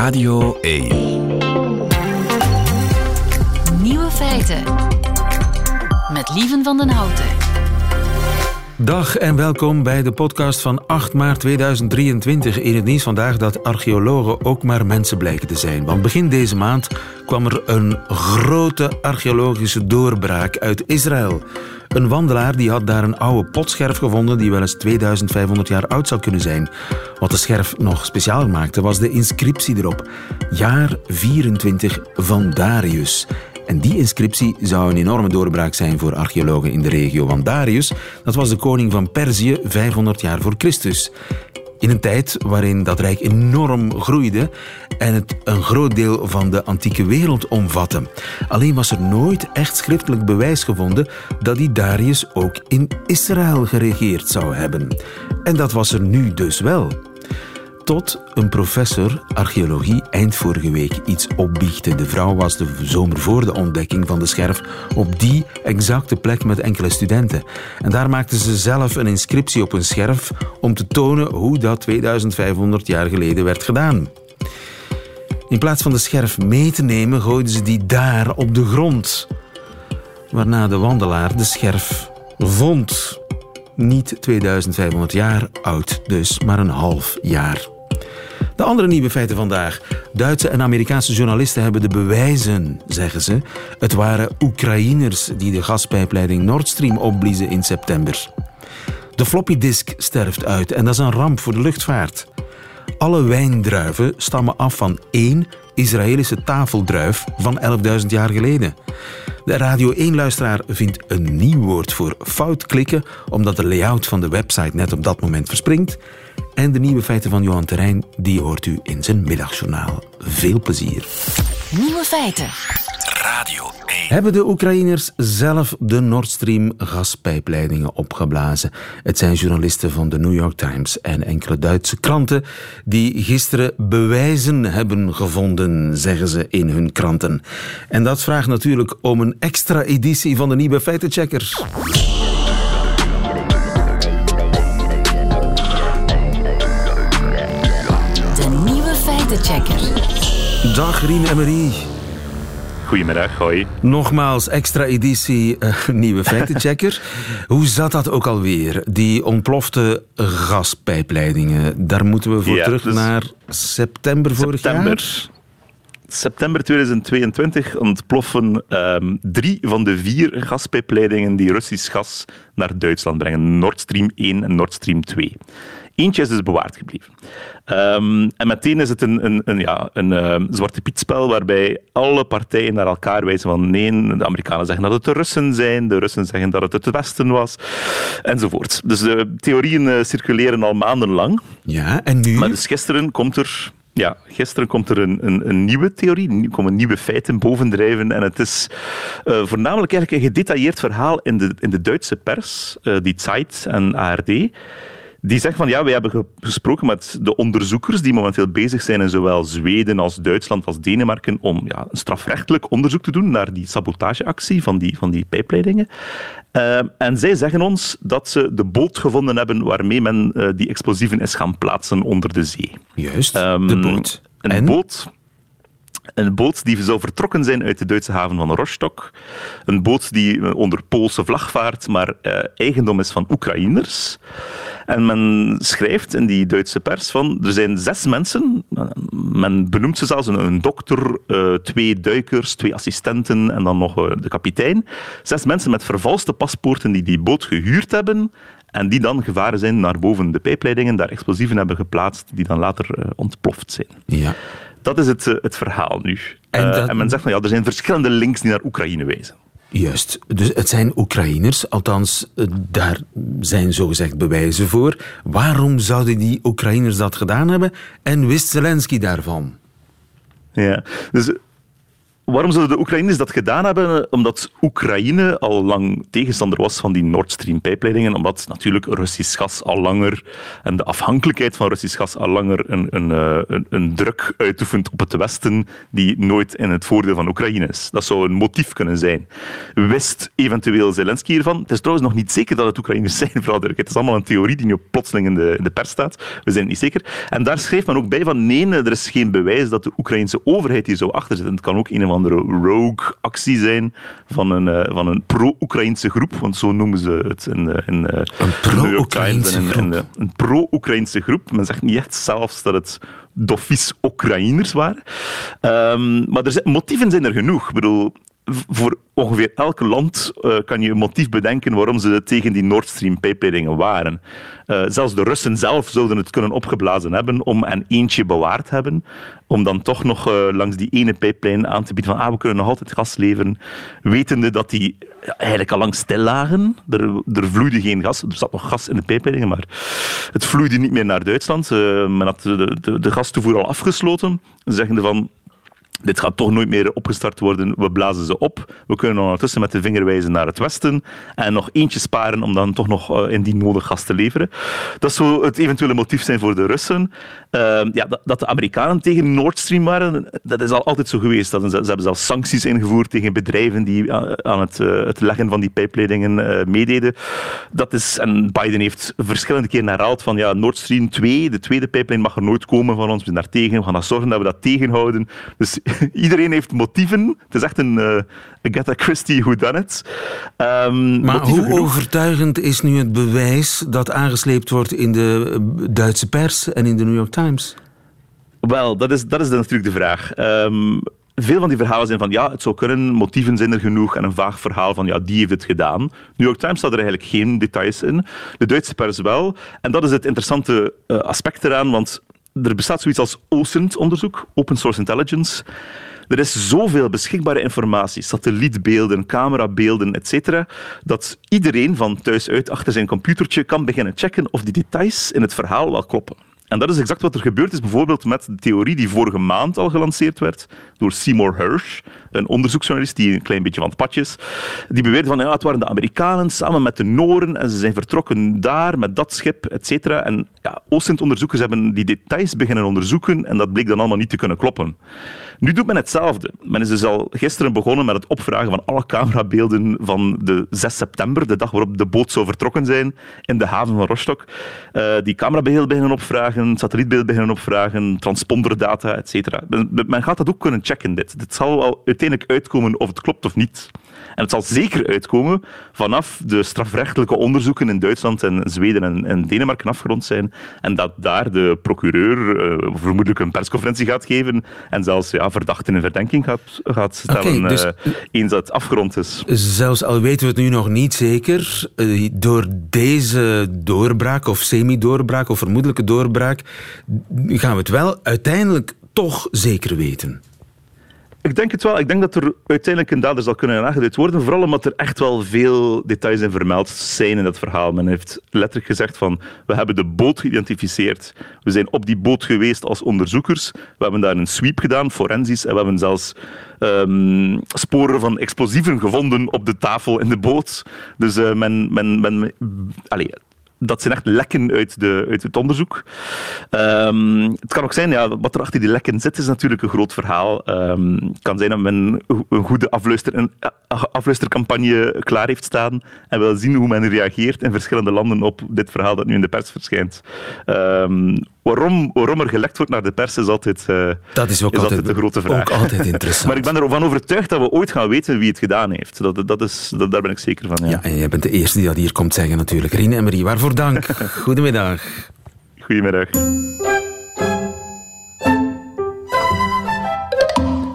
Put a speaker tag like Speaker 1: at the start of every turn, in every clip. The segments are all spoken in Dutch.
Speaker 1: Radio 1.
Speaker 2: Nieuwe feiten. Met Lieven van den Houten.
Speaker 3: Dag en welkom bij de podcast van 8 maart 2023. In het nieuws vandaag dat archeologen ook maar mensen blijken te zijn. Want begin deze maand kwam er een grote archeologische doorbraak uit Israël. Een wandelaar die had daar een oude potscherf gevonden die wel eens 2500 jaar oud zou kunnen zijn. Wat de scherf nog speciaal maakte was de inscriptie erop. Jaar 24 van Darius. En die inscriptie zou een enorme doorbraak zijn voor archeologen in de regio. Want Darius, dat was de koning van Perzië 500 jaar voor Christus. In een tijd waarin dat rijk enorm groeide en het een groot deel van de antieke wereld omvatte. Alleen was er nooit echt schriftelijk bewijs gevonden dat die Darius ook in Israël geregeerd zou hebben. En dat was er nu dus wel tot een professor archeologie eind vorige week iets opbiechte. De vrouw was de zomer voor de ontdekking van de scherf op die exacte plek met enkele studenten. En daar maakte ze zelf een inscriptie op een scherf om te tonen hoe dat 2500 jaar geleden werd gedaan. In plaats van de scherf mee te nemen, gooiden ze die daar op de grond. Waarna de wandelaar de scherf vond. Niet 2500 jaar oud, dus maar een half jaar. De andere nieuwe feiten vandaag. Duitse en Amerikaanse journalisten hebben de bewijzen, zeggen ze. Het waren Oekraïners die de gaspijpleiding Nord Stream opbliezen in september. De floppy disk sterft uit en dat is een ramp voor de luchtvaart. Alle wijndruiven stammen af van één Israëlische tafeldruif van 11.000 jaar geleden. De Radio 1-luisteraar vindt een nieuw woord voor fout klikken, omdat de layout van de website net op dat moment verspringt. En de nieuwe feiten van Johan Terrein, die hoort u in zijn middagjournaal. Veel plezier.
Speaker 2: Nieuwe feiten.
Speaker 1: Radio 1.
Speaker 3: Hebben de Oekraïners zelf de Nord Stream gaspijpleidingen opgeblazen? Het zijn journalisten van de New York Times en enkele Duitse kranten die gisteren bewijzen hebben gevonden, zeggen ze in hun kranten. En dat vraagt natuurlijk om een extra editie van de nieuwe feitencheckers.
Speaker 2: De nieuwe feitenchecker.
Speaker 3: Dag Rien Emery.
Speaker 4: Goedemiddag, hoi.
Speaker 3: Nogmaals, extra editie eh, nieuwe feitenchecker. Hoe zat dat ook alweer? Die ontplofte gaspijpleidingen. Daar moeten we voor
Speaker 4: Ja,
Speaker 3: terug
Speaker 4: dus
Speaker 3: naar september vorig
Speaker 4: September.
Speaker 3: jaar.
Speaker 4: September 2022 ontploffen ehm, drie van de vier gaspijpleidingen die Russisch gas naar Duitsland brengen. Nord Stream 1 en Nord Stream 2. Eentje is dus bewaard gebleven. Ehm, en meteen is het een, een, een, ja, een ehm, zwarte pietspel waarbij alle partijen naar elkaar wijzen van nee, de Amerikanen zeggen dat het de Russen zijn, de Russen zeggen dat het het Westen was, enzovoort. Dus de theorieën eh, circuleren al maandenlang.
Speaker 3: Ja, en nu?
Speaker 4: Maar dus gisteren komt er, ja, gisteren komt er een, een, een nieuwe theorie, er komen nieuwe feiten bovendrijven. En het is eh, voornamelijk eigenlijk een gedetailleerd verhaal in de, in de Duitse pers, eh, die Zeit en ARD. Die zegt van ja, wij hebben ge- gesproken met de onderzoekers die momenteel bezig zijn in zowel Zweden als Duitsland als Denemarken om ja, een strafrechtelijk onderzoek te doen naar die sabotageactie van die, van die pijpleidingen. Eh, en zij zeggen ons dat ze de boot gevonden hebben waarmee men eh, die explosieven is gaan plaatsen onder de zee.
Speaker 3: Juist,
Speaker 4: Ehm,
Speaker 3: de boot.
Speaker 4: Een
Speaker 3: en?
Speaker 4: boot. Een boot die zou vertrokken zijn uit de Duitse haven van Rostock. Een boot die eh, onder Poolse vlag vaart, maar eh, eigendom is van Oekraïners. En men schrijft in die Duitse pers van er zijn zes mensen. Men benoemt ze zelfs een, dokter, eh, twee duikers, twee assistenten en dan nog de kapitein. Zes mensen met vervalste paspoorten die die boot gehuurd hebben. En die dan gevaren zijn naar boven de pijpleidingen, daar explosieven hebben geplaatst, die dan later ontploft zijn.
Speaker 3: Ja.
Speaker 4: Dat is het, eh, het verhaal nu.
Speaker 3: En
Speaker 4: En,
Speaker 3: dat-
Speaker 4: en men zegt van ja, er zijn verschillende links die naar Oekraïne wijzen.
Speaker 3: Juist. Dus het zijn Oekraïners, althans, eh, daar zijn zogezegd bewijzen voor. Waarom zouden die Oekraïners dat gedaan hebben en wist Zelensky daarvan?
Speaker 4: Ja. Dus eh, waarom zouden de Oekraïners dat gedaan hebben? Omdat Oekraïne al lang tegenstander was van die Nord Stream pijpleidingen, omdat natuurlijk Russisch gas al langer en de afhankelijkheid van Russisch gas al langer een, een, eh, een, druk uitoefent op het Westen die nooit in het voordeel van Oekraïne is. Dat zou een motief kunnen zijn. Wist eventueel Zelensky hiervan? Het is trouwens nog niet zeker dat het Oekraïners zijn, vooral Het is allemaal een theorie die nu plotseling in de, de pers staat. We zijn het niet zeker. En daar schreef men ook bij van nee, er is geen bewijs dat de Oekraïnse overheid hier zo achter zit. het kan ook een andere rogue-actie zijn van een, uh, van een pro-Oekraïnse groep, want zo noemen ze het in, in uh,
Speaker 3: een pro-Oekraïnse
Speaker 4: groep. een pro-Oekraïnse groep. Men zegt niet echt zelfs dat het doffies Oekraïners waren. Um, maar er zijn, motieven zijn er genoeg. Ik bedoel, voor ongeveer elk land uh, kan je een motief bedenken waarom ze tegen die Nord Stream pijpleidingen waren. Uh, zelfs de Russen zelf zouden het kunnen opgeblazen hebben om een eentje bewaard hebben, om dan toch nog uh, langs die ene pijplijn aan te bieden van ah, we kunnen nog altijd gas leveren, wetende dat die eigenlijk al lang stil lagen. Er, er vloeide geen gas, er zat nog gas in de pijpleidingen, maar het vloeide niet meer naar Duitsland. men had de, de, de gastoevoer al afgesloten, zeggende van dit gaat toch nooit meer opgestart worden. We blazen ze op. We kunnen ondertussen met de vinger wijzen naar het westen en nog eentje sparen om dan toch nog uh, indien nodig gas te leveren. Dat zou het eventuele motief zijn voor de Russen. Uh, ja, dat, dat, de Amerikanen tegen Nord Stream waren, dat is al altijd zo geweest. Dat, ze, hebben zelfs sancties ingevoerd tegen bedrijven die aan het, uh, het leggen van die pijpleidingen meededen. Dat is, en Biden heeft verschillende keren herhaald van ja, Nord Stream 2, de tweede pijplijn mag er nooit komen van ons. We zijn daar tegen. We gaan dat zorgen dat we dat tegenhouden. Dus iedereen heeft motieven. Het is echt een uh, Agatha Christie who done it.
Speaker 3: Um, maar hoe genoeg. overtuigend is nu het bewijs dat aangesleept wordt in de Duitse pers en in de New York Times?
Speaker 4: Wel, dat is, dat is natuurlijk de vraag. Um, veel van die verhalen zijn van ja, het zou kunnen, motieven zijn er genoeg en een vaag verhaal van ja, die heeft het gedaan. New York Times staat er eigenlijk geen details in. De Duitse pers wel. En dat is het interessante uh, aspect eraan, want er bestaat zoiets als OSINT-onderzoek, Open Source Intelligence. Er is zoveel beschikbare informatie, satellietbeelden, camerabeelden, etc., dat iedereen van thuis uit achter zijn computertje kan beginnen checken of die details in het verhaal wel kloppen. En dat is exact wat er gebeurd is, bijvoorbeeld met de theorie die vorige maand al gelanceerd werd door Seymour Hersh, een onderzoeksjournalist die een klein beetje van het padje is. Die beweerde van ja, het waren de Amerikanen samen met de Noren en ze zijn vertrokken daar met dat schip, et cetera. En ja, Oostend-onderzoekers hebben die details beginnen onderzoeken en dat bleek dan allemaal niet te kunnen kloppen. Nu doet men hetzelfde. Men is dus al gisteren begonnen met het opvragen van alle camerabeelden van de 6 september, de dag waarop de boot zou vertrokken zijn in de haven van Rostock. Uh, die camerabeelden beginnen opvragen, satellietbeelden beginnen opvragen, transponderdata, et cetera. Men gaat dat ook kunnen checken, dit. Dit zal al uiteindelijk uitkomen of het klopt of niet. En het zal zeker uitkomen vanaf de strafrechtelijke onderzoeken in Duitsland en Zweden en, en Denemarken afgerond zijn. En dat daar de procureur uh, vermoedelijk een persconferentie gaat geven en zelfs ja, verdachten in verdenking gaat, gaat stellen okay, dus, uh, eens dat het afgerond is.
Speaker 3: Zelfs al weten we het nu nog niet zeker, uh, door deze doorbraak of semi-doorbraak of vermoedelijke doorbraak gaan we het wel uiteindelijk toch zeker weten.
Speaker 4: Ik denk het wel. Ik denk dat er uiteindelijk een dader zal kunnen aangeduid worden. Vooral omdat er echt wel veel details in vermeld zijn in dat verhaal. Men heeft letterlijk gezegd van, we hebben de boot geïdentificeerd. We zijn op die boot geweest als onderzoekers. We hebben daar een sweep gedaan, forensisch. En we hebben zelfs um, sporen van explosieven gevonden op de tafel in de boot. Dus uh, men... men, men allez, dat zijn echt lekken uit, de, uit het onderzoek. Um, het kan ook zijn, ja, wat er achter die lekken zit, is natuurlijk een groot verhaal. Um, het kan zijn dat men een goede afluister, afluistercampagne klaar heeft staan en wil zien hoe men reageert in verschillende landen op dit verhaal dat nu in de pers verschijnt. Um, waarom, waarom er gelekt wordt naar de pers is altijd, uh,
Speaker 3: dat is ook is altijd,
Speaker 4: de grote vraag.
Speaker 3: Ook altijd interessant.
Speaker 4: maar ik ben ervan overtuigd dat we ooit gaan weten wie het gedaan heeft. Dat, dat is, dat, daar ben ik zeker van. Ja.
Speaker 3: ja, en jij bent de eerste die dat hier komt zeggen natuurlijk. Rien en Marie, waarvoor dank. Goedemiddag.
Speaker 4: Goedemiddag.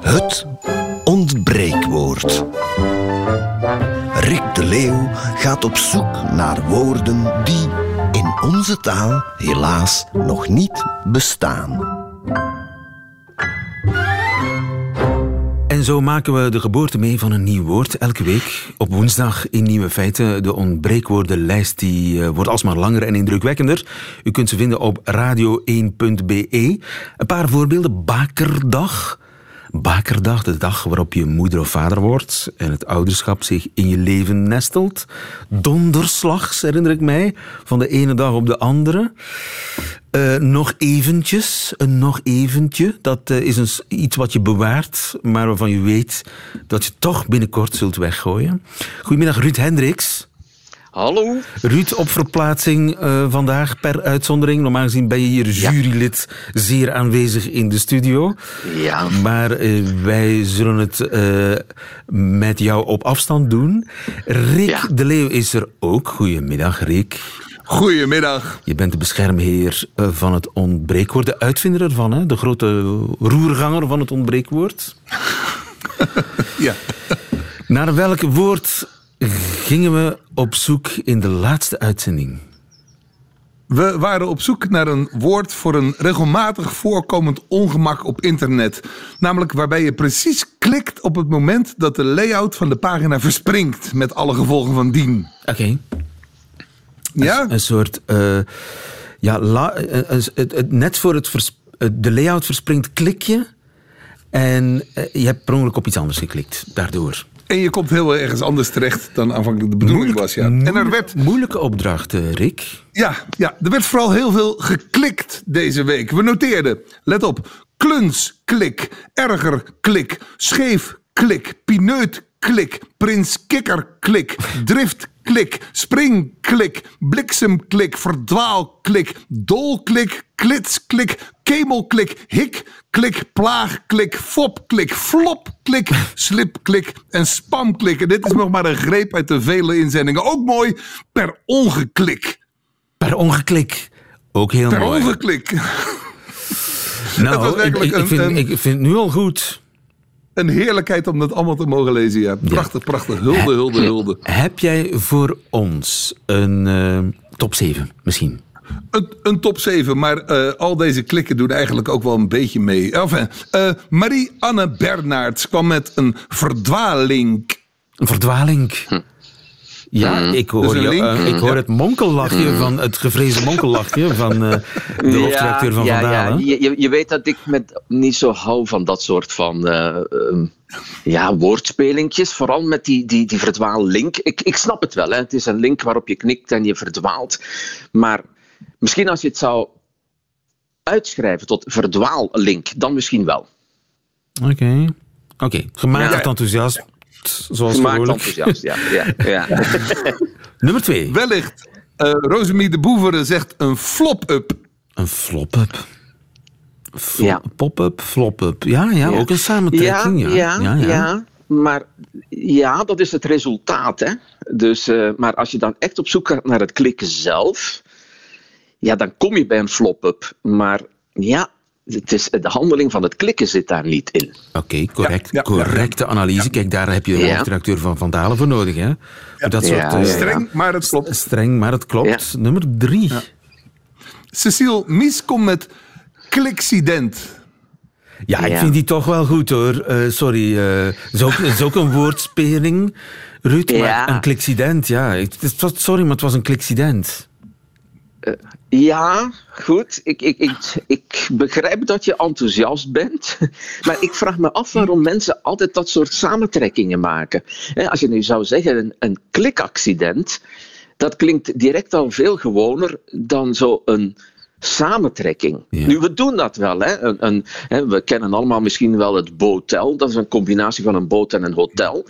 Speaker 1: Het ontbreekwoord. Rick de Leeuw gaat op zoek naar woorden die onze taal helaas nog niet bestaan.
Speaker 3: En zo maken we de geboorte mee van een nieuw woord. Elke week op woensdag in Nieuwe Feiten. De ontbreekwoordenlijst die uh, wordt alsmaar langer en indrukwekkender. U kunt ze vinden op radio1.be. Een paar voorbeelden. Bakerdag. Bakerdag, de dag waarop je moeder of vader wordt en het ouderschap zich in je leven nestelt. Donderslags, herinner ik mij, van de ene dag op de andere. Uh, nog eventjes, een nog eventje. Dat uh, is iets wat je bewaart, maar waarvan je weet dat je toch binnenkort zult weggooien. Goedemiddag, Ruud Hendricks.
Speaker 5: Hallo.
Speaker 3: Ruud, op verplaatsing uh, vandaag per uitzondering. Normaal gezien ben je hier jurylid, ja. zeer aanwezig in de studio.
Speaker 5: Ja.
Speaker 3: Maar uh, wij zullen het uh, met jou op afstand doen. Rick ja. de Leeuw is er ook. Goedemiddag, Rick.
Speaker 6: Goedemiddag.
Speaker 3: Je bent de beschermheer van het ontbreekwoord, de uitvinder ervan, hè? de grote roerganger van het ontbreekwoord.
Speaker 6: ja.
Speaker 3: Naar welk woord gingen we op zoek in de laatste uitzending?
Speaker 6: We waren op zoek naar een woord voor een regelmatig voorkomend ongemak op internet. Namelijk waarbij je precies klikt op het moment dat de layout van de pagina verspringt. Met alle gevolgen van dien.
Speaker 3: Oké. Okay.
Speaker 6: Ja?
Speaker 3: Een, een soort. Uh, ja, la, uh, uh, net voor het de layout verspringt, klik je. En je hebt per ongeluk op iets anders geklikt. Daardoor.
Speaker 6: En je komt heel ergens anders terecht dan aanvankelijk de bedoeling was. Ja. En er werd...
Speaker 3: Moeilijke opdracht, Rick.
Speaker 6: Ja, ja, er werd vooral heel veel geklikt deze week. We noteerden, let op, kluns, klik, erger, klik, scheef, klik, pineut, klik, prins kikker, klik, drift, klik, spring, klik, bliksem, klik, verdwaal, klik, dol, klik, klits, klik, kemel, klik, hik, klik, plaag, klik, fop, klik, flop, klik, slip, klik en spam, dit is nog maar een greep uit de vele inzendingen. Ook mooi, per ongeklik.
Speaker 3: Per ongeklik. Ook heel
Speaker 6: per
Speaker 3: mooi.
Speaker 6: Per ongeklik.
Speaker 3: Nou, ik, ik, vind, een, ik vind het nu al goed
Speaker 6: een heerlijkheid om dat allemaal te mogen lezen. Ja. Prachtig, ja. prachtig. Hulde, hulde, hulde.
Speaker 3: Heb jij voor ons een uh, top 7 misschien?
Speaker 6: Een, een, top 7, maar uh, al deze klikken doen eigenlijk ook wel een beetje mee. Enfin, uh, Marie-Anne Bernards kwam met een verdwaling.
Speaker 3: Een verdwaling? Hm. Ja, mm. ik hoor, je, uh, ik hoor het monkellachje mm. van het gevreesde monkellachje van uh, de ja, hoofdredacteur van
Speaker 5: ja,
Speaker 3: Vandalen.
Speaker 5: Ja. Je, je weet dat ik met niet zo hou van dat soort van uh, um, ja, woordspelingjes. Vooral met die, die, die verdwaallink. Ik, ik snap het wel, hè. het is een link waarop je knikt en je verdwaalt. Maar misschien als je het zou uitschrijven tot verdwaallink, dan misschien wel.
Speaker 3: Oké, okay. oké. Okay. Gematigd enthousiasme zoals
Speaker 5: Gemaakt enthousiast, ja. ja, ja.
Speaker 3: Nummer twee.
Speaker 6: Wellicht. Uh, Rosemie de Boeveren zegt een flop-up.
Speaker 3: Een flop-up. Flop, ja. Pop-up, flop-up. Ja, ja, ja, ook een samentrekking. Ja,
Speaker 5: ja, ja, ja. Maar ja, dat is het resultaat. Hè? Dus, uh, maar als je dan echt op zoek gaat naar het klikken zelf, ja, dan kom je bij een flop-up. Maar ja, het is, de handeling van het klikken zit daar niet in.
Speaker 3: Oké, okay, correct, ja, ja, correcte ja, analyse. Kijk, daar heb je de hoofdredacteur van Van Dalen voor nodig. Hè?
Speaker 6: Dat soort, uh, streng, maar het klopt.
Speaker 3: Streng, maar het klopt. Nummer drie.
Speaker 6: Cecile Mies komt met kliksident.
Speaker 3: Ja, ik vind die toch wel goed hoor. Uh, sorry, uh, het is, ook, is ook een woordspeling, Ruud. Maar een kliksident, ja. Het was, sorry, maar het was een kliksident.
Speaker 5: Uh, ja, goed. Ik, ik, ik, ik begrijp dat je enthousiast bent. Maar ik vraag me af waarom mensen altijd dat soort samentrekkingen maken. Als je nu zou zeggen een, een klikaccident, dat klinkt direct al veel gewoner dan zo'n samentrekking. Ja. Nu, we doen dat wel. Hè? Een, een, hè, we kennen allemaal misschien wel het botel. Dat is een combinatie van een boot en een hotel.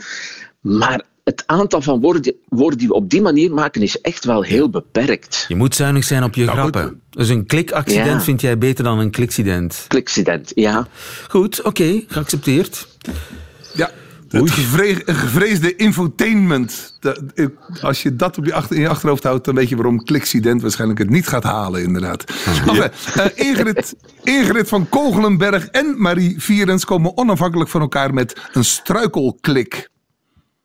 Speaker 5: Maar het aantal van woorden, woorden die we op die manier maken is echt wel heel beperkt.
Speaker 3: Je moet zuinig zijn op je nou, grappen. Goed. Dus een klikaccident ja. vind jij beter dan een klikcident?
Speaker 5: Klikcident, ja.
Speaker 3: Goed, oké, okay, geaccepteerd.
Speaker 6: Ja, het gevrees, gevreesde infotainment. als je dat op je achter, in je achterhoofd houdt, dan weet je waarom klikcident waarschijnlijk het niet gaat halen, inderdaad. Ja. Enfin, uh, Ingrid, Ingrid van Kogelenberg en Marie Vierens komen onafhankelijk van elkaar met een struikelklik.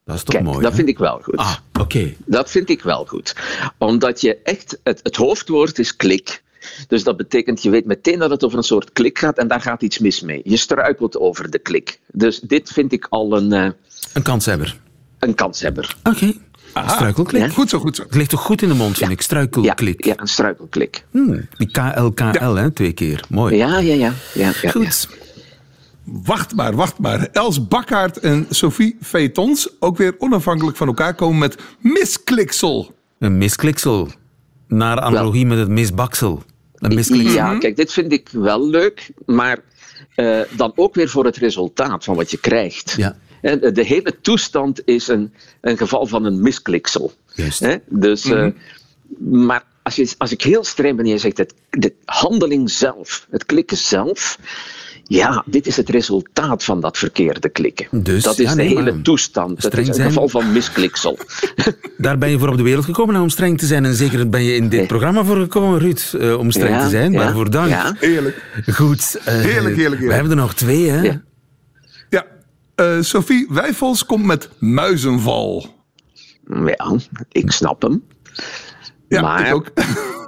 Speaker 3: Dat is toch
Speaker 5: Kijk,
Speaker 3: mooi.
Speaker 5: Dat
Speaker 3: hè?
Speaker 5: vind ik wel goed.
Speaker 3: Ah, oké. Okay.
Speaker 5: Dat vind ik wel goed. Omdat je echt, het, het hoofdwoord is klik. Dus dat betekent, je weet meteen dat het over een soort klik gaat en daar gaat iets mis mee. Je struikelt over de klik. Dus dit vind ik al een... Uh,
Speaker 3: een kanshebber.
Speaker 5: Een kanshebber.
Speaker 3: Oké. Okay. Struikelklik.
Speaker 6: Ja? Goed zo, goed zo.
Speaker 3: Het ligt toch goed in de mond, vind
Speaker 5: ja.
Speaker 3: ik. Struikelklik.
Speaker 5: Ja, ja een struikelklik.
Speaker 3: Hmm, die KLKL, hè, twee keer. Mooi.
Speaker 5: Ja, ja, ja. ja, ja
Speaker 3: goed.
Speaker 6: Wacht maar, wacht maar. Els Bakkaert en Sophie Feetons, ook weer onafhankelijk van elkaar, komen met miskliksel.
Speaker 3: Een miskliksel. Naar analogie met het misbaksel. Een miskliksel.
Speaker 5: Ja, kijk, dit vind ik wel leuk, maar eh, dan ook weer voor het resultaat van wat je krijgt.
Speaker 3: Ja.
Speaker 5: En de, de hele toestand is een, een geval van een miskliksel.
Speaker 3: Juist.
Speaker 5: Hè? Dus, eh, maar als, je, als ik heel streng ben en je zegt het, de handeling zelf, het klikken zelf, ja, dit is het resultaat van dat verkeerde klikken.
Speaker 3: Dus,
Speaker 5: dat is
Speaker 3: ja,
Speaker 5: de hele toestand. Het
Speaker 3: streng
Speaker 5: is een
Speaker 3: zijn-
Speaker 5: geval van miskliksel.
Speaker 3: Daar ben je voor op de wereld gekomen om streng te zijn. En zeker ben je in dit
Speaker 5: Nee.
Speaker 3: programma voor gekomen, Ruud, eh, om streng
Speaker 5: Ja,
Speaker 3: te zijn.
Speaker 5: ja,
Speaker 3: Waarvoor dank.
Speaker 5: ja.
Speaker 6: Heerlijk.
Speaker 3: Goed. eh,
Speaker 6: Heerlijk, heerlijk, heerlijk.
Speaker 3: We hebben er nog twee, hè?
Speaker 5: Ja.
Speaker 6: Ja, eh, Sophie Wijfels komt met muizenval.
Speaker 5: Ja, ik snap hem.
Speaker 6: Ja,
Speaker 5: Maar-
Speaker 6: ik ook.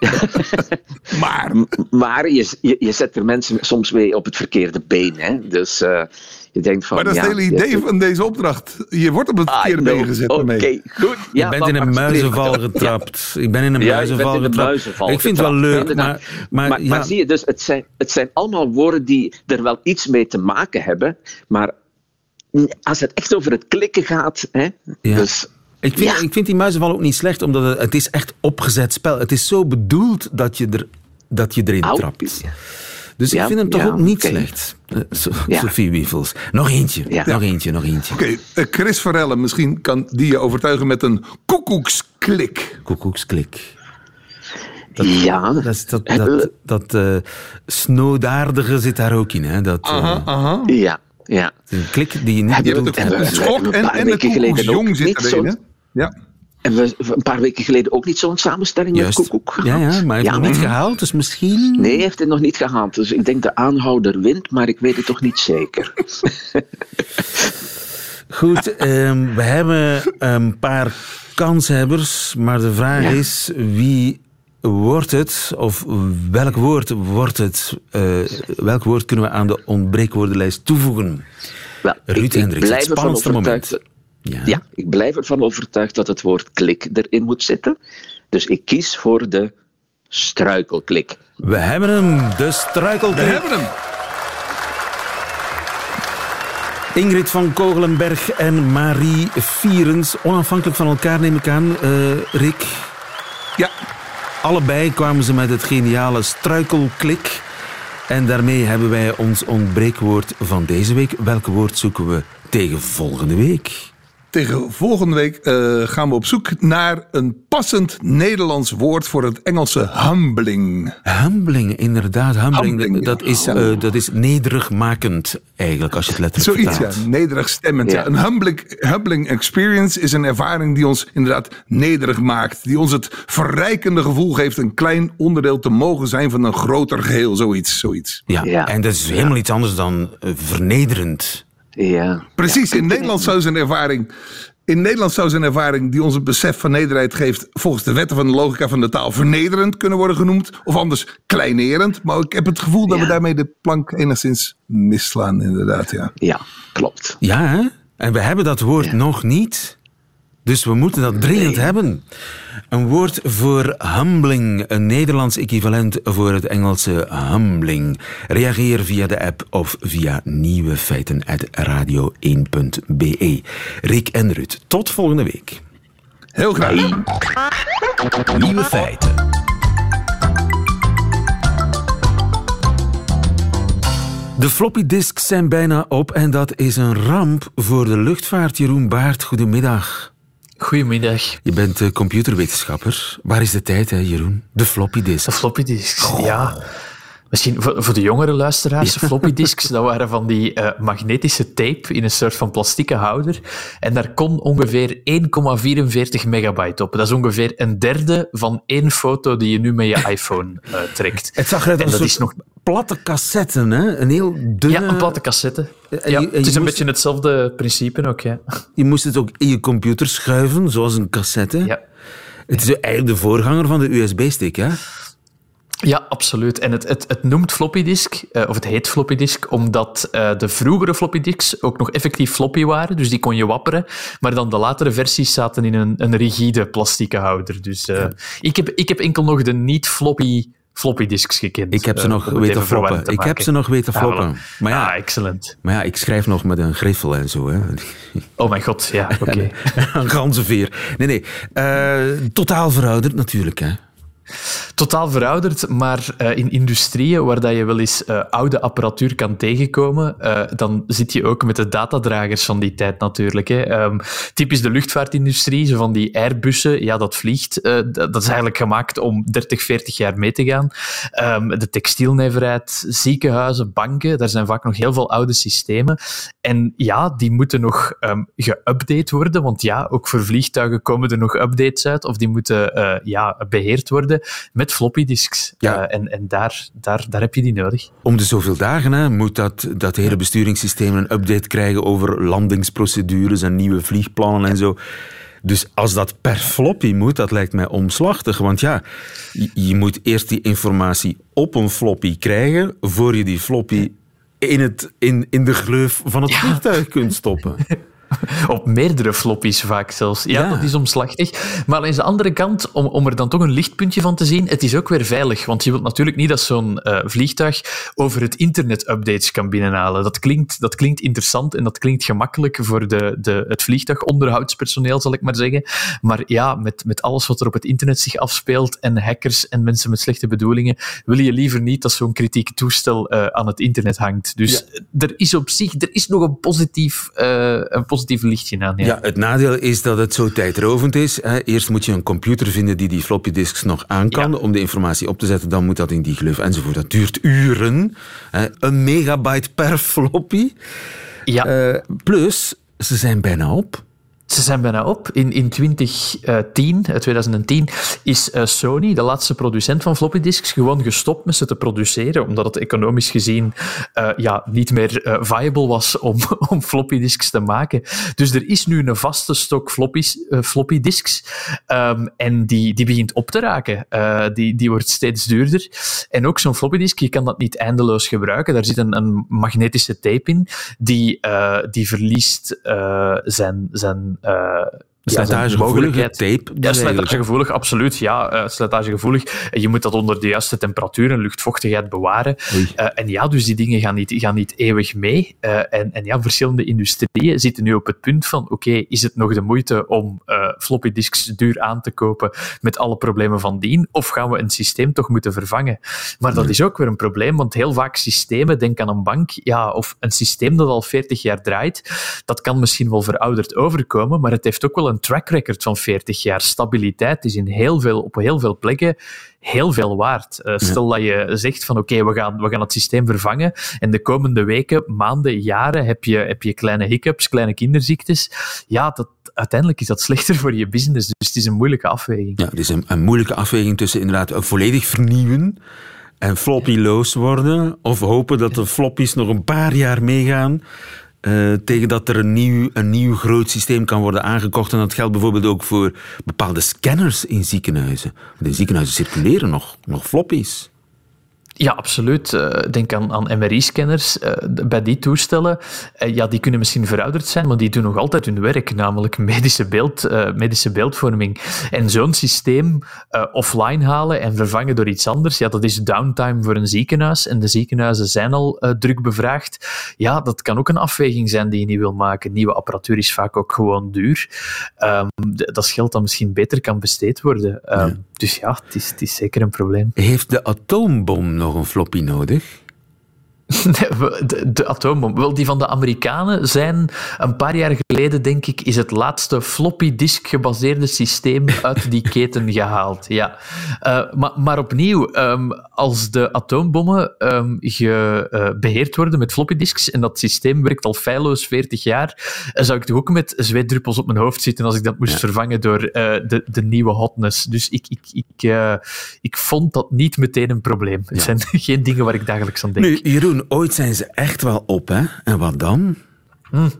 Speaker 6: maar,
Speaker 5: Maar je, je, je zet er mensen soms mee op het verkeerde been. Hè? Dus eh, je denkt van.
Speaker 6: maar dat is
Speaker 5: ja,
Speaker 6: het hele idee
Speaker 5: je-
Speaker 6: van deze opdracht. Je wordt op het
Speaker 5: Ah,
Speaker 6: verkeerde been gezet
Speaker 5: Oké, goed.
Speaker 3: Je
Speaker 5: Ja,
Speaker 3: bent
Speaker 5: dan
Speaker 3: in een muizenval getrapt. Ik ben in een
Speaker 5: Ja, je
Speaker 3: muizenval
Speaker 5: bent in een
Speaker 3: getrapt.
Speaker 5: muizenval
Speaker 3: ik vind het wel leuk, maar, maar,
Speaker 5: Maar,
Speaker 3: ja,
Speaker 5: maar zie je, dus het zijn, het zijn allemaal woorden die er wel iets mee te maken hebben. Maar als het echt over het klikken gaat. Hè,
Speaker 3: Ja.
Speaker 5: dus,
Speaker 3: ik, vind,
Speaker 5: ja.
Speaker 3: ik vind die muizenval ook niet slecht, omdat het, het is echt opgezet spel. Het is zo bedoeld dat je, er, dat je erin
Speaker 5: au,
Speaker 3: trapt. Dus ik
Speaker 5: Ja,
Speaker 3: vind hem toch
Speaker 5: ja,
Speaker 3: ook niet slecht. Eh, So-
Speaker 5: Ja.
Speaker 3: Sophie Wievels. Nog eentje,
Speaker 5: Ja.
Speaker 3: nog eentje, nog eentje.
Speaker 6: Oké, eh, Chris Verelle, misschien kan die je overtuigen met een koekoeksklik.
Speaker 3: Koekoeksklik.
Speaker 5: ja,
Speaker 3: Dat, is- dat,
Speaker 5: Eh,
Speaker 3: dat, dat eh, snoodaardige zit daar ook in. Hè? Dat, eh,
Speaker 6: Aha, aha.
Speaker 5: ja, ja.
Speaker 3: Een klik die je niet
Speaker 5: Heb je het- hebben een
Speaker 6: en,
Speaker 5: paar
Speaker 6: en de koekoeksjong zit erin.
Speaker 5: zo-
Speaker 6: Ja.
Speaker 5: En we, een paar weken geleden ook niet zo'n samenstelling
Speaker 3: Juist.
Speaker 5: met koekoek
Speaker 3: Ja,
Speaker 5: gehad.
Speaker 3: ja, maar hij heeft
Speaker 5: Ja,
Speaker 3: nog niet gehaald, dus misschien...
Speaker 5: Nee, hij heeft het nog niet gehaald. Dus ik denk de aanhouder wint, maar ik weet het toch niet zeker.
Speaker 3: Goed, ehm, we hebben een paar kanshebbers, maar de vraag
Speaker 5: Ja.
Speaker 3: is wie wordt het, of welk woord wordt het, eh, welk woord kunnen we aan de ontbreekwoordenlijst toevoegen?
Speaker 5: Wel,
Speaker 3: Ruud Hendricks, het spannendste moment. Ja.
Speaker 5: Ja, ik blijf ervan overtuigd dat het woord klik erin moet zitten. Dus ik kies voor de struikelklik.
Speaker 3: We hebben hem, de
Speaker 6: We
Speaker 3: struikelklik.
Speaker 6: hebben hem.
Speaker 3: Ingrid van Kogelenberg en Marie Vierens, onafhankelijk van elkaar neem ik aan, eh, Rick.
Speaker 6: Ja,
Speaker 3: Allebei kwamen ze met het geniale struikelklik. En daarmee hebben wij ons ontbreekwoord van deze week. Welk woord zoeken we tegen volgende week?
Speaker 6: Tegen volgende week eh, gaan we op zoek naar een passend Nederlands woord voor het Engelse humbling.
Speaker 3: Humbling, inderdaad. Humbling,
Speaker 6: Humbling,
Speaker 3: dat,
Speaker 6: ja.
Speaker 3: is, eh, dat is nederigmakend, eigenlijk, als je het letterlijk
Speaker 6: Zoiets, ja.
Speaker 3: vertaalt.
Speaker 6: Nederig stemmend. Ja.
Speaker 5: Ja.
Speaker 6: Een humbling, humbling experience is een ervaring die ons inderdaad nederig maakt. Die ons het verrijkende gevoel geeft een klein onderdeel te mogen zijn van een groter geheel. Zoiets, zoiets.
Speaker 3: Ja.
Speaker 5: Ja.
Speaker 3: En dat is helemaal iets anders dan eh, vernederend.
Speaker 5: Ja.
Speaker 6: Precies, in Nederland zou zijn ervaring... In Nederland zou zijn ervaring die ons het besef van nederigheid geeft... volgens de wetten van de logica van de taal vernederend kunnen worden genoemd. Of anders kleinerend. Maar ik heb het gevoel dat we daarmee de plank enigszins misslaan, inderdaad. Ja.
Speaker 5: ja, klopt.
Speaker 3: Ja, hè? En we hebben dat woord nog niet. Dus we moeten dat dringend hebben. Een woord voor humbling, een Nederlands equivalent voor het Engelse humbling. Reageer via de app of via nieuwefeiten.radio1.be. Rick en Ruud, tot volgende week.
Speaker 6: Heel graag.
Speaker 1: Nieuwe feiten.
Speaker 3: De floppy disks zijn bijna op en dat is een ramp voor de luchtvaart. Jeroen Baart, goedemiddag.
Speaker 7: Goedemiddag.
Speaker 3: Je bent eh, computerwetenschapper. Waar is de tijd, hè, Jeroen? De floppy disk.
Speaker 7: De floppy disks, ja. Misschien voor, voor de jongere luisteraars, floppy disks, dat waren van die eh, magnetische tape in een soort van plastieke houder. En daar kon ongeveer 1,44 megabyte op. Dat is ongeveer een derde van één foto die je nu met je iPhone eh, trekt.
Speaker 3: Het zag eruit als
Speaker 7: dat
Speaker 3: een
Speaker 7: is nog
Speaker 3: platte cassetten, hè? Een heel dunne...
Speaker 7: Ja, een platte cassette.
Speaker 3: en
Speaker 7: Ja,
Speaker 3: je- en
Speaker 7: het is een beetje hetzelfde principe ook, ja.
Speaker 3: Je moest het ook in je computer schuiven, zoals een cassette.
Speaker 7: Ja,
Speaker 3: Het is eigenlijk de voorganger van de USB-stick, hè?
Speaker 7: Ja, absoluut. En het, het, het noemt floppy disk, eh, of het heet floppy disk, omdat eh, de vroegere floppy disks ook nog effectief floppy waren, dus die kon je wapperen. Maar dan de latere versies zaten in een, een rigide plastieke houder. Dus eh, ik, heb, ik heb enkel nog de niet-floppy floppy disks gekend.
Speaker 3: Ik heb ze nog weten floppen. Ik heb ze nog weten floppen.
Speaker 7: voilà.
Speaker 3: Maar ja,
Speaker 7: Ah, excellent.
Speaker 3: maar ja, ik schrijf nog met een griffel en zo. Hè.
Speaker 7: Oh mijn god, ja, oké.
Speaker 3: Een ganzenveer. Nee, nee. Totaal verouderd natuurlijk. Hè.
Speaker 7: Totaal verouderd, maar eh, in industrieën waar dat je wel eens eh, oude apparatuur kan tegenkomen, eh, dan zit je ook met de datadragers van die tijd natuurlijk. Hè. Ehm, typisch de luchtvaartindustrie, zo van die Airbussen, ja, dat vliegt. dat, is eigenlijk gemaakt om 30, 40 jaar mee te gaan. Ehm, de textielnijverheid, ziekenhuizen, banken, daar zijn vaak nog heel veel oude systemen. En ja, die moeten nog ehm geüpdate worden, want ja, ook voor vliegtuigen komen er nog updates uit, of die moeten ja, beheerd worden met floppy disks.
Speaker 3: Ja.
Speaker 7: Eh, en en daar, daar, daar heb je die nodig.
Speaker 3: Om de zoveel dagen hè, moet dat, dat hele besturingssysteem een update krijgen over landingsprocedures en nieuwe vliegplannen en zo. Dus als dat per floppy moet, dat lijkt mij omslachtig. Want ja, je, je moet eerst die informatie op een floppy krijgen, voor je die floppy in, het, in, in de gleuf van het vliegtuig kunt stoppen.
Speaker 7: Op meerdere floppies vaak zelfs. Ja,
Speaker 3: Ja.
Speaker 7: dat is omslachtig. Maar aan de andere kant, om, om er dan toch een lichtpuntje van te zien, het is ook weer veilig. Want je wilt natuurlijk niet dat zo'n eh, vliegtuig over het internet updates kan binnenhalen. Dat klinkt, dat klinkt interessant en dat klinkt gemakkelijk voor de, de, het vliegtuigonderhoudspersoneel, zal ik maar zeggen. Maar ja, met, met alles wat er op het internet zich afspeelt en hackers en mensen met slechte bedoelingen, wil je liever niet dat zo'n kritiek toestel eh, aan het internet hangt. Dus er is op zich er is nog een positief, eh, een positief lichtje aan.
Speaker 3: Ja, het nadeel is dat het zo tijdrovend is. Hè. Eerst moet je een computer vinden die die floppy disks nog aan kan
Speaker 7: Ja.
Speaker 3: om de informatie op te zetten. Dan moet dat in die gleuf enzovoort. Dat duurt uren. Een megabyte per floppy.
Speaker 7: Ja.
Speaker 3: Eh, plus, ze zijn bijna op.
Speaker 7: Ze zijn bijna op. In, in 2010, eh, 2010 is eh, Sony, de laatste producent van floppy disks, gewoon gestopt met ze te produceren, omdat het economisch gezien eh, ja, niet meer eh, viable was om, om floppy disks te maken. Dus er is nu een vaste stok floppies, eh, floppy disks ehm, en die, die begint op te raken. Eh, die, die wordt steeds duurder. En ook zo'n floppy disk, je kan dat niet eindeloos gebruiken. Daar zit een, een magnetische tape in, die, eh, die verliest eh, zijn, zijn eh, ja,
Speaker 3: tape.
Speaker 7: Ja, slijtagegevoelig, absoluut. Ja, uh, slijtagegevoelig. En je moet dat onder de juiste temperatuur en luchtvochtigheid bewaren. Uh, en ja, dus die dingen gaan niet, gaan niet eeuwig mee. Uh, en, en ja, verschillende industrieën zitten nu op het punt van oké, okay, is het nog de moeite om uh, floppy disks duur aan te kopen met alle problemen van dien? Of gaan we een systeem toch moeten vervangen? Maar dat is ook weer een probleem, want heel vaak systemen, denk aan een bank, ja, of een systeem dat al 40 jaar draait, dat kan misschien wel verouderd overkomen, maar het heeft ook wel een track record van 40 jaar. Stabiliteit is in heel veel, op heel veel plekken heel veel waard. Uh, stel ja. dat je zegt van oké, okay, we, gaan, we gaan het systeem vervangen en de komende weken, maanden, jaren heb je, heb je kleine hiccups, kleine kinderziektes. Ja, dat, uiteindelijk is dat slechter voor je business. Dus het is een moeilijke afweging.
Speaker 3: Ja, het is een, een moeilijke afweging tussen inderdaad volledig vernieuwen en floppyloos worden of hopen dat de floppies nog een paar jaar meegaan uh, tegen dat er een nieuw, een nieuw groot systeem kan worden aangekocht. En dat geldt bijvoorbeeld ook voor bepaalde scanners in ziekenhuizen. In ziekenhuizen circuleren nog, nog floppies.
Speaker 7: Ja, absoluut. Uh, denk aan, aan MRI-scanners. Uh, bij die toestellen, uh, ja, die kunnen misschien verouderd zijn, maar die doen nog altijd hun werk, namelijk medische, beeld, medische beeldvorming. En zo'n systeem offline halen en vervangen door iets anders, ja, dat is downtime voor een ziekenhuis. En de ziekenhuizen zijn al druk bevraagd. Ja, dat kan ook een afweging zijn die je niet wil maken. Nieuwe apparatuur is vaak ook gewoon duur. Um, dat geld dat misschien beter kan besteed worden. Ja. Dus ja, het is, zeker een probleem.
Speaker 3: Heeft de atoombom nog een floppy nodig?
Speaker 7: De, de, atoombom. Wel, die van de Amerikanen zijn een paar jaar geleden, denk ik, is het laatste floppy disk gebaseerde systeem uit die keten gehaald. Ja. Uh, maar, maar opnieuw, um, als de atoombommen um, ge, uh, beheerd worden met floppy disks en dat systeem werkt al feilloos 40 jaar, zou ik toch ook met zweetdruppels op mijn hoofd zitten als ik dat moest ja. vervangen door uh, de, de nieuwe hotness. Dus ik, ik, ik, ik vond dat niet meteen een probleem. Het zijn geen dingen waar ik dagelijks aan denk.
Speaker 3: Nu, Jeroen, ooit zijn ze echt wel op, hè? En wat dan?
Speaker 7: Hmm.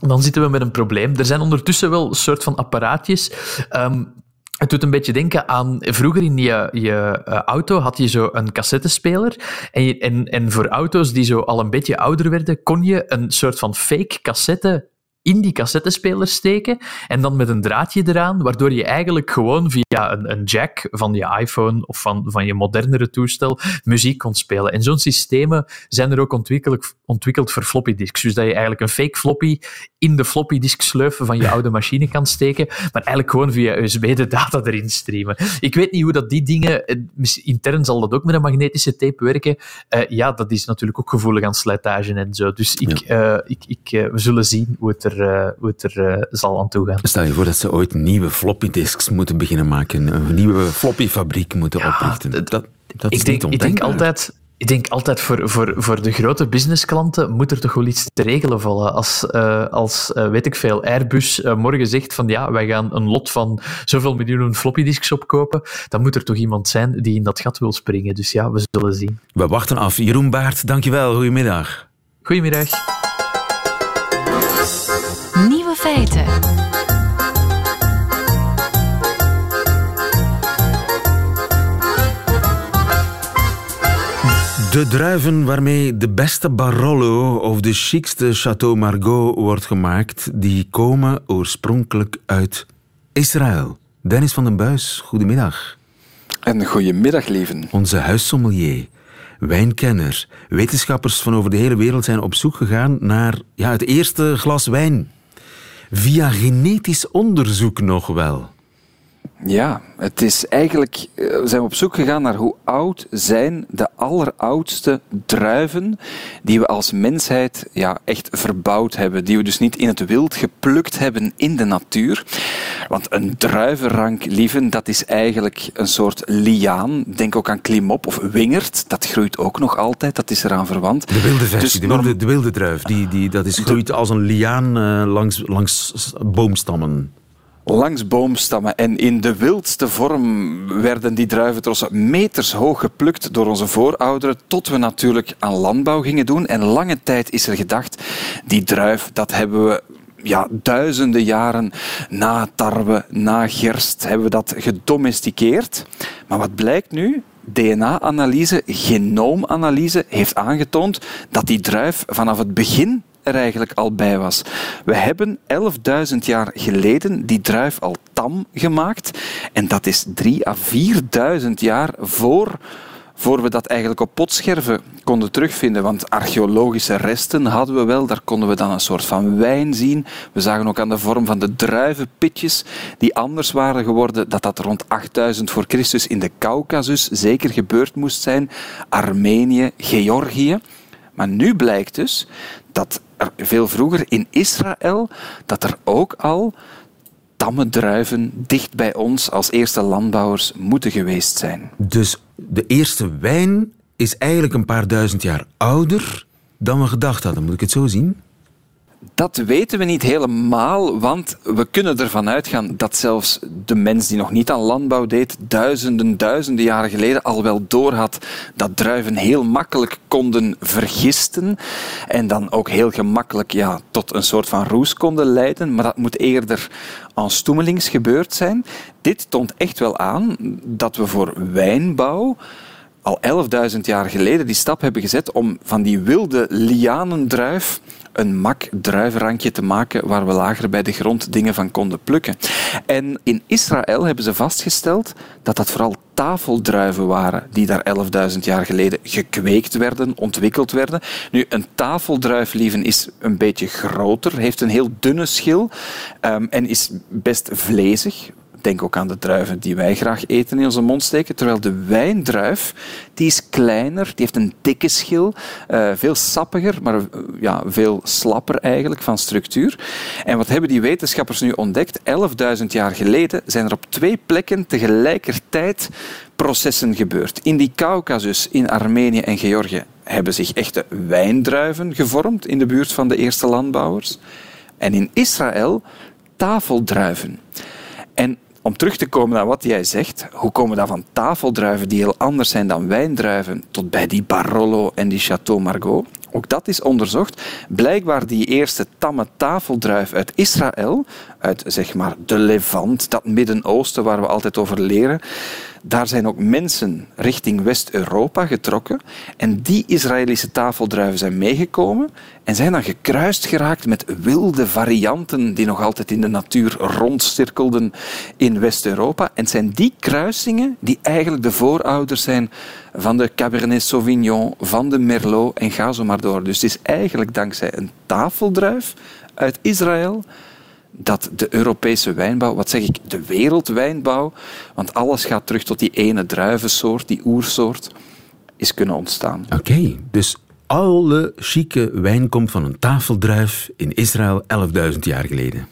Speaker 7: Dan zitten we met een probleem. Er zijn ondertussen wel soort van apparaatjes. Um, het doet een beetje denken aan... Vroeger in je, je uh, auto had je zo een cassettespeler. En, en, en voor auto's die zo al een beetje ouder werden, kon je een soort van fake cassette in die cassettespeler steken en dan met een draadje eraan, waardoor je eigenlijk gewoon via een, een jack van je iPhone of van, van je modernere toestel muziek kon spelen. En zo'n systemen zijn er ook ontwikkeld, ontwikkeld voor floppy disks. Dus dat je eigenlijk een fake floppy in de floppy disk sleuven van je oude machine kan steken, maar eigenlijk gewoon via USB de data erin streamen. Ik weet niet hoe dat die dingen, eh, intern zal dat ook met een magnetische tape werken. Uh, ja, dat is natuurlijk ook gevoelig aan slijtage en zo. Dus ik, ja. uh, ik, ik, we zullen zien hoe het er uh, hoe het er uh, zal aan toe gaan.
Speaker 3: Stel je voor dat ze ooit nieuwe floppy disks moeten beginnen maken, een nieuwe floppy fabriek moeten ja, oprichten. Dat, dat is
Speaker 7: ik, denk,
Speaker 3: niet
Speaker 7: ik denk altijd, ik denk altijd voor, voor, voor de grote businessklanten moet er toch wel iets te regelen vallen. Als, uh, als uh, weet ik veel, Airbus uh, morgen zegt van ja, wij gaan een lot van zoveel miljoenen floppy disks opkopen, dan moet er toch iemand zijn die in dat gat wil springen. Dus ja, we zullen zien.
Speaker 3: We wachten af. Jeroen Baart, dankjewel. Goedemiddag.
Speaker 7: Goedemiddag.
Speaker 2: Nieuwe feiten.
Speaker 3: De druiven waarmee de beste Barolo of de chicste Chateau Margaux wordt gemaakt, die komen oorspronkelijk uit Israël. Dennis van den Buis, goedemiddag.
Speaker 8: En goedemiddag, lieven.
Speaker 3: Onze huissommelier, wijnkenner, wetenschappers van over de hele wereld zijn op zoek gegaan naar ja, het eerste glas wijn. Via genetisch onderzoek nog wel.
Speaker 8: Ja, het is eigenlijk, we zijn op zoek gegaan naar hoe oud zijn de alleroudste druiven die we als mensheid ja, echt verbouwd hebben. Die we dus niet in het wild geplukt hebben in de natuur. Want een druivenrank, lieven, dat is eigenlijk een soort liaan. Denk ook aan klimop of wingerd. Dat groeit ook nog altijd, dat is eraan verwant.
Speaker 3: De wilde versie, dus de, wilde, de wilde druif, die, die, dat is, groeit als een liaan uh, langs, langs boomstammen
Speaker 8: langs boomstammen. En in de wildste vorm werden die druiventrossen meters hoog geplukt door onze voorouderen, tot we natuurlijk aan landbouw gingen doen. En lange tijd is er gedacht, die druif, dat hebben we ja, duizenden jaren na tarwe, na gerst, hebben we dat gedomesticeerd. Maar wat blijkt nu? DNA-analyse, genoomanalyse heeft aangetoond dat die druif vanaf het begin er eigenlijk al bij was. We hebben 11.000 jaar geleden die druif al tam gemaakt. En dat is 3 à 4.000 jaar voor voor we dat eigenlijk op potscherven konden terugvinden. Want archeologische resten hadden we wel, daar konden we dan een soort van wijn zien. We zagen ook aan de vorm van de druivenpitjes die anders waren geworden, dat dat rond 8000 voor Christus in de Caucasus zeker gebeurd moest zijn. Armenië, Georgië. Maar nu blijkt dus dat er veel vroeger in Israël, dat er ook al tamme druiven dicht bij ons als eerste landbouwers moeten geweest zijn.
Speaker 3: Dus de eerste wijn is eigenlijk een paar duizend jaar ouder dan we gedacht hadden. Moet ik het zo zien?
Speaker 8: Dat weten we niet helemaal, want we kunnen ervan uitgaan dat zelfs de mens die nog niet aan landbouw deed, duizenden, duizenden jaren geleden al wel doorhad dat druiven heel makkelijk konden vergisten en dan ook heel gemakkelijk ja, tot een soort van roes konden leiden. Maar dat moet eerder aan stoemelings gebeurd zijn. Dit toont echt wel aan dat we voor wijnbouw al 11.000 jaar geleden die stap hebben gezet om van die wilde lianendruif een mak druivenrankje te maken waar we lager bij de grond dingen van konden plukken. En in Israël hebben ze vastgesteld dat dat vooral tafeldruiven waren die daar 11.000 jaar geleden gekweekt werden, ontwikkeld werden. Nu, een tafeldruif, lieven, is een beetje groter, heeft een heel dunne schil um, en is best vlezig. Denk ook aan de druiven die wij graag eten in onze mond steken. Terwijl de wijndruif, die is kleiner, die heeft een dikke schil, uh, veel sappiger, maar uh, ja, veel slapper eigenlijk van structuur. En wat hebben die wetenschappers nu ontdekt? 11.000 jaar geleden zijn er op twee plekken tegelijkertijd processen gebeurd. In die Caucasus, in Armenië en Georgië, hebben zich echte wijndruiven gevormd in de buurt van de eerste landbouwers. En in Israël tafeldruiven. En om terug te komen naar wat jij zegt, hoe komen dan van tafeldruiven die heel anders zijn dan wijndruiven tot bij die Barolo en die Chateau Margaux? Ook dat is onderzocht. Blijkbaar die eerste tamme tafeldruif uit Israël, uit zeg maar de Levant, dat Midden-Oosten waar we altijd over leren, Daar zijn ook mensen richting West-Europa getrokken. En die Israëlische tafeldruiven zijn meegekomen en zijn dan gekruist geraakt met wilde varianten die nog altijd in de natuur rondcirkelden in West-Europa. En het zijn die kruisingen die eigenlijk de voorouders zijn van de Cabernet Sauvignon, van de Merlot en ga zo maar door. Dus het is eigenlijk dankzij een tafeldruif uit Israël dat de Europese wijnbouw, wat zeg ik, de wereldwijnbouw, want alles gaat terug tot die ene druivensoort, die oersoort, is kunnen ontstaan.
Speaker 3: Oké, dus alle chique wijn komt van een tafeldruif in Israël 11.000 jaar geleden.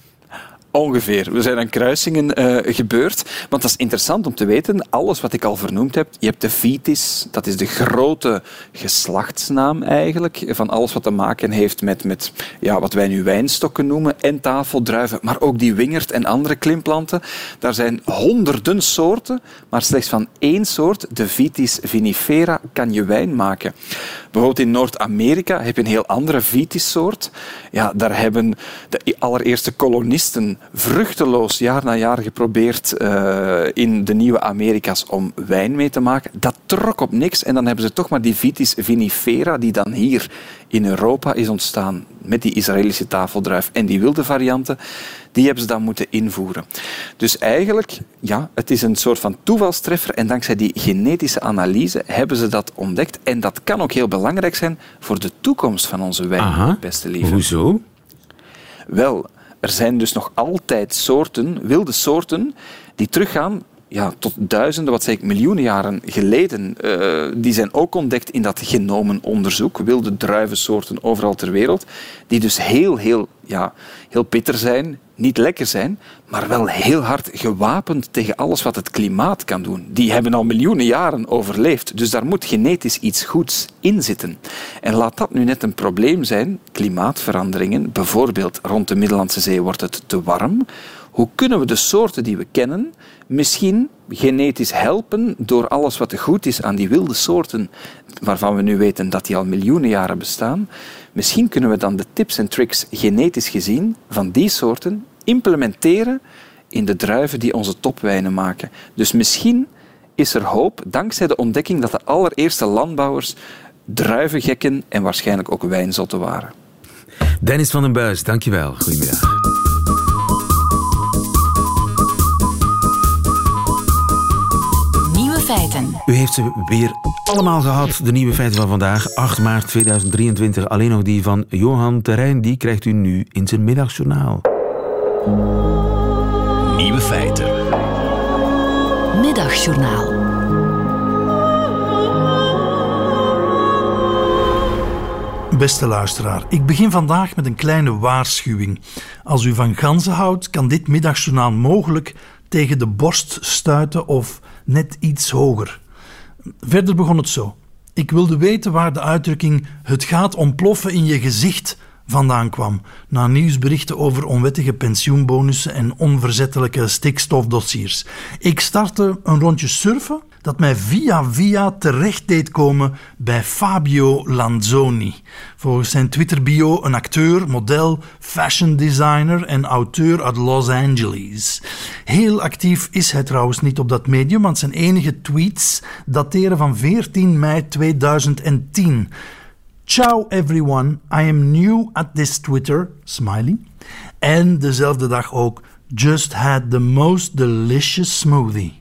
Speaker 8: Ongeveer. Er zijn aan kruisingen uh, gebeurd. Want dat is interessant om te weten. Alles wat ik al vernoemd heb. Je hebt de Vitis. Dat is de grote geslachtsnaam eigenlijk. Van alles wat te maken heeft met, met ja, wat wij nu wijnstokken noemen. En tafeldruiven. Maar ook die wingerd en andere klimplanten. Daar zijn honderden soorten. Maar slechts van één soort, de Vitis vinifera, kan je wijn maken. Bijvoorbeeld in Noord-Amerika heb je een heel andere Vitis-soort. Ja, daar hebben de allereerste kolonisten vruchteloos jaar na jaar geprobeerd uh, in de nieuwe Amerika's om wijn mee te maken. Dat trok op niks en dan hebben ze toch maar die Vitis vinifera die dan hier in Europa is ontstaan met die Israëlische tafeldruif en die wilde varianten, die hebben ze dan moeten invoeren. Dus eigenlijk, ja, het is een soort van toevalstreffer en dankzij die genetische analyse hebben ze dat ontdekt en dat kan ook heel belangrijk zijn voor de toekomst van onze wijn,
Speaker 3: Aha,
Speaker 8: beste lieve.
Speaker 3: Hoezo?
Speaker 8: Wel, er zijn dus nog altijd soorten, wilde soorten, die teruggaan ja, tot duizenden, wat zeg ik, miljoenen jaren geleden. Uh, die zijn ook ontdekt in dat genomenonderzoek, wilde druivensoorten overal ter wereld, die dus heel, heel, ja, heel bitter zijn, niet lekker zijn, maar wel heel hard gewapend tegen alles wat het klimaat kan doen. Die hebben al miljoenen jaren overleefd, dus daar moet genetisch iets goeds in zitten. En laat dat nu net een probleem zijn, klimaatveranderingen, bijvoorbeeld rond de Middellandse Zee wordt het te warm, hoe kunnen we de soorten die we kennen misschien genetisch helpen door alles wat goed is aan die wilde soorten, waarvan we nu weten dat die al miljoenen jaren bestaan? Misschien kunnen we dan de tips en tricks genetisch gezien van die soorten implementeren in de druiven die onze topwijnen maken. Dus misschien is er hoop dankzij de ontdekking dat de allereerste landbouwers druivengekken en waarschijnlijk ook wijnzotten waren.
Speaker 3: Dennis van den Buis, dankjewel. Goedemiddag. U heeft ze weer allemaal gehad, de nieuwe feiten van vandaag, 8 maart 2023. Alleen nog die van Johan Terrein, die krijgt u nu in zijn middagjournaal.
Speaker 1: Nieuwe feiten.
Speaker 2: Middagjournaal.
Speaker 9: Beste luisteraar, ik begin vandaag met een kleine waarschuwing. Als u van ganzen houdt, kan dit middagjournaal mogelijk tegen de borst stuiten of net iets hoger. Verder begon het zo. Ik wilde weten waar de uitdrukking het gaat ontploffen in je gezicht vandaan kwam, na nieuwsberichten over onwettige pensioenbonussen en onverzettelijke stikstofdossiers. Ik startte een rondje surfen dat mij via via terecht deed komen bij Fabio Lanzoni. Volgens zijn Twitter-bio een acteur, model, fashion designer en auteur uit Los Angeles. Heel actief is hij trouwens niet op dat medium, want zijn enige tweets dateren van 14 mei 2010. Ciao everyone, I am new at this Twitter, smiley. En dezelfde dag ook, just had the most delicious smoothie.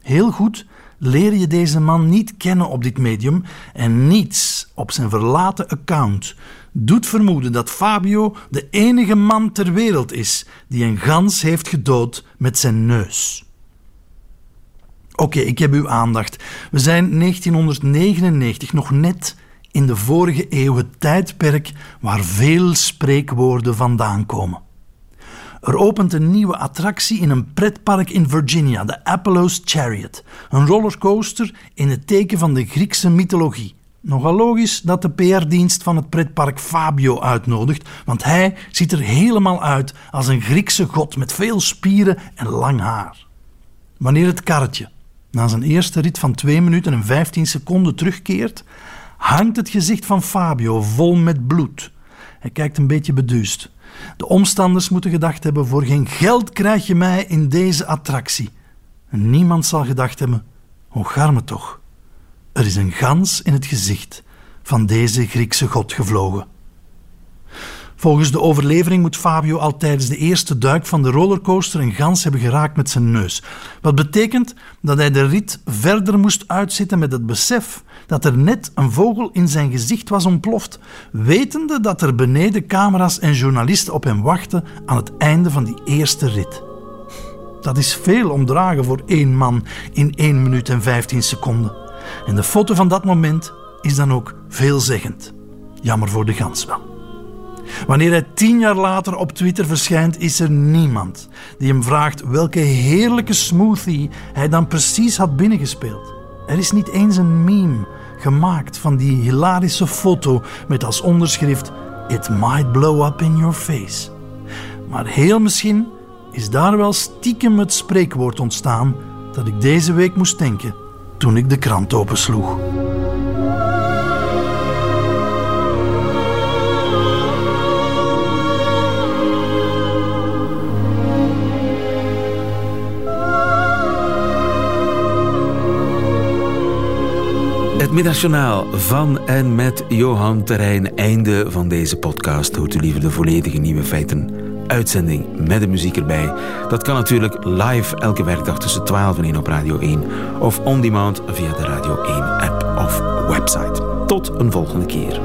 Speaker 9: Heel goed, leer je deze man niet kennen op dit medium en niets op zijn verlaten account doet vermoeden dat Fabio de enige man ter wereld is die een gans heeft gedood met zijn neus. Oké, ik heb uw aandacht. We zijn 1999, nog net in de vorige eeuw, het tijdperk waar veel spreekwoorden vandaan komen. Er opent een nieuwe attractie in een pretpark in Virginia, de Apollo's Chariot. Een rollercoaster in het teken van de Griekse mythologie. Nogal logisch dat de PR-dienst van het pretpark Fabio uitnodigt, want hij ziet er helemaal uit als een Griekse god met veel spieren en lang haar. Wanneer het karretje na zijn eerste rit van 2 minuten en 15 seconden terugkeert, hangt het gezicht van Fabio vol met bloed. Hij kijkt een beetje beduust. De omstanders moeten gedacht hebben: voor geen geld krijg je mij in deze attractie. En niemand zal gedacht hebben: Hoe garme toch? Er is een gans in het gezicht van deze Griekse god gevlogen. Volgens de overlevering moet Fabio al tijdens de eerste duik van de rollercoaster een gans hebben geraakt met zijn neus. Wat betekent dat hij de rit verder moest uitzitten met het besef dat er net een vogel in zijn gezicht was ontploft, wetende dat er beneden camera's en journalisten op hem wachten aan het einde van die eerste rit. Dat is veel omdragen voor één man in 1 minuut en 15 seconden. En de foto van dat moment is dan ook veelzeggend. Jammer voor de gans wel. Wanneer hij tien jaar later op Twitter verschijnt, is er niemand die hem vraagt welke heerlijke smoothie hij dan precies had binnengespeeld. Er is niet eens een meme gemaakt van die hilarische foto met als onderschrift It might blow up in your face. Maar heel misschien is daar wel stiekem het spreekwoord ontstaan dat ik deze week moest denken toen ik de krant opensloeg.
Speaker 3: Middagjournaal van en met Johan Terrein. Einde van deze podcast. Hoort u liever de volledige nieuwe feiten. Uitzending met de muziek erbij. Dat kan natuurlijk live elke werkdag tussen 12 en 1 op Radio 1. Of on demand via de Radio 1 app of website. Tot een volgende keer.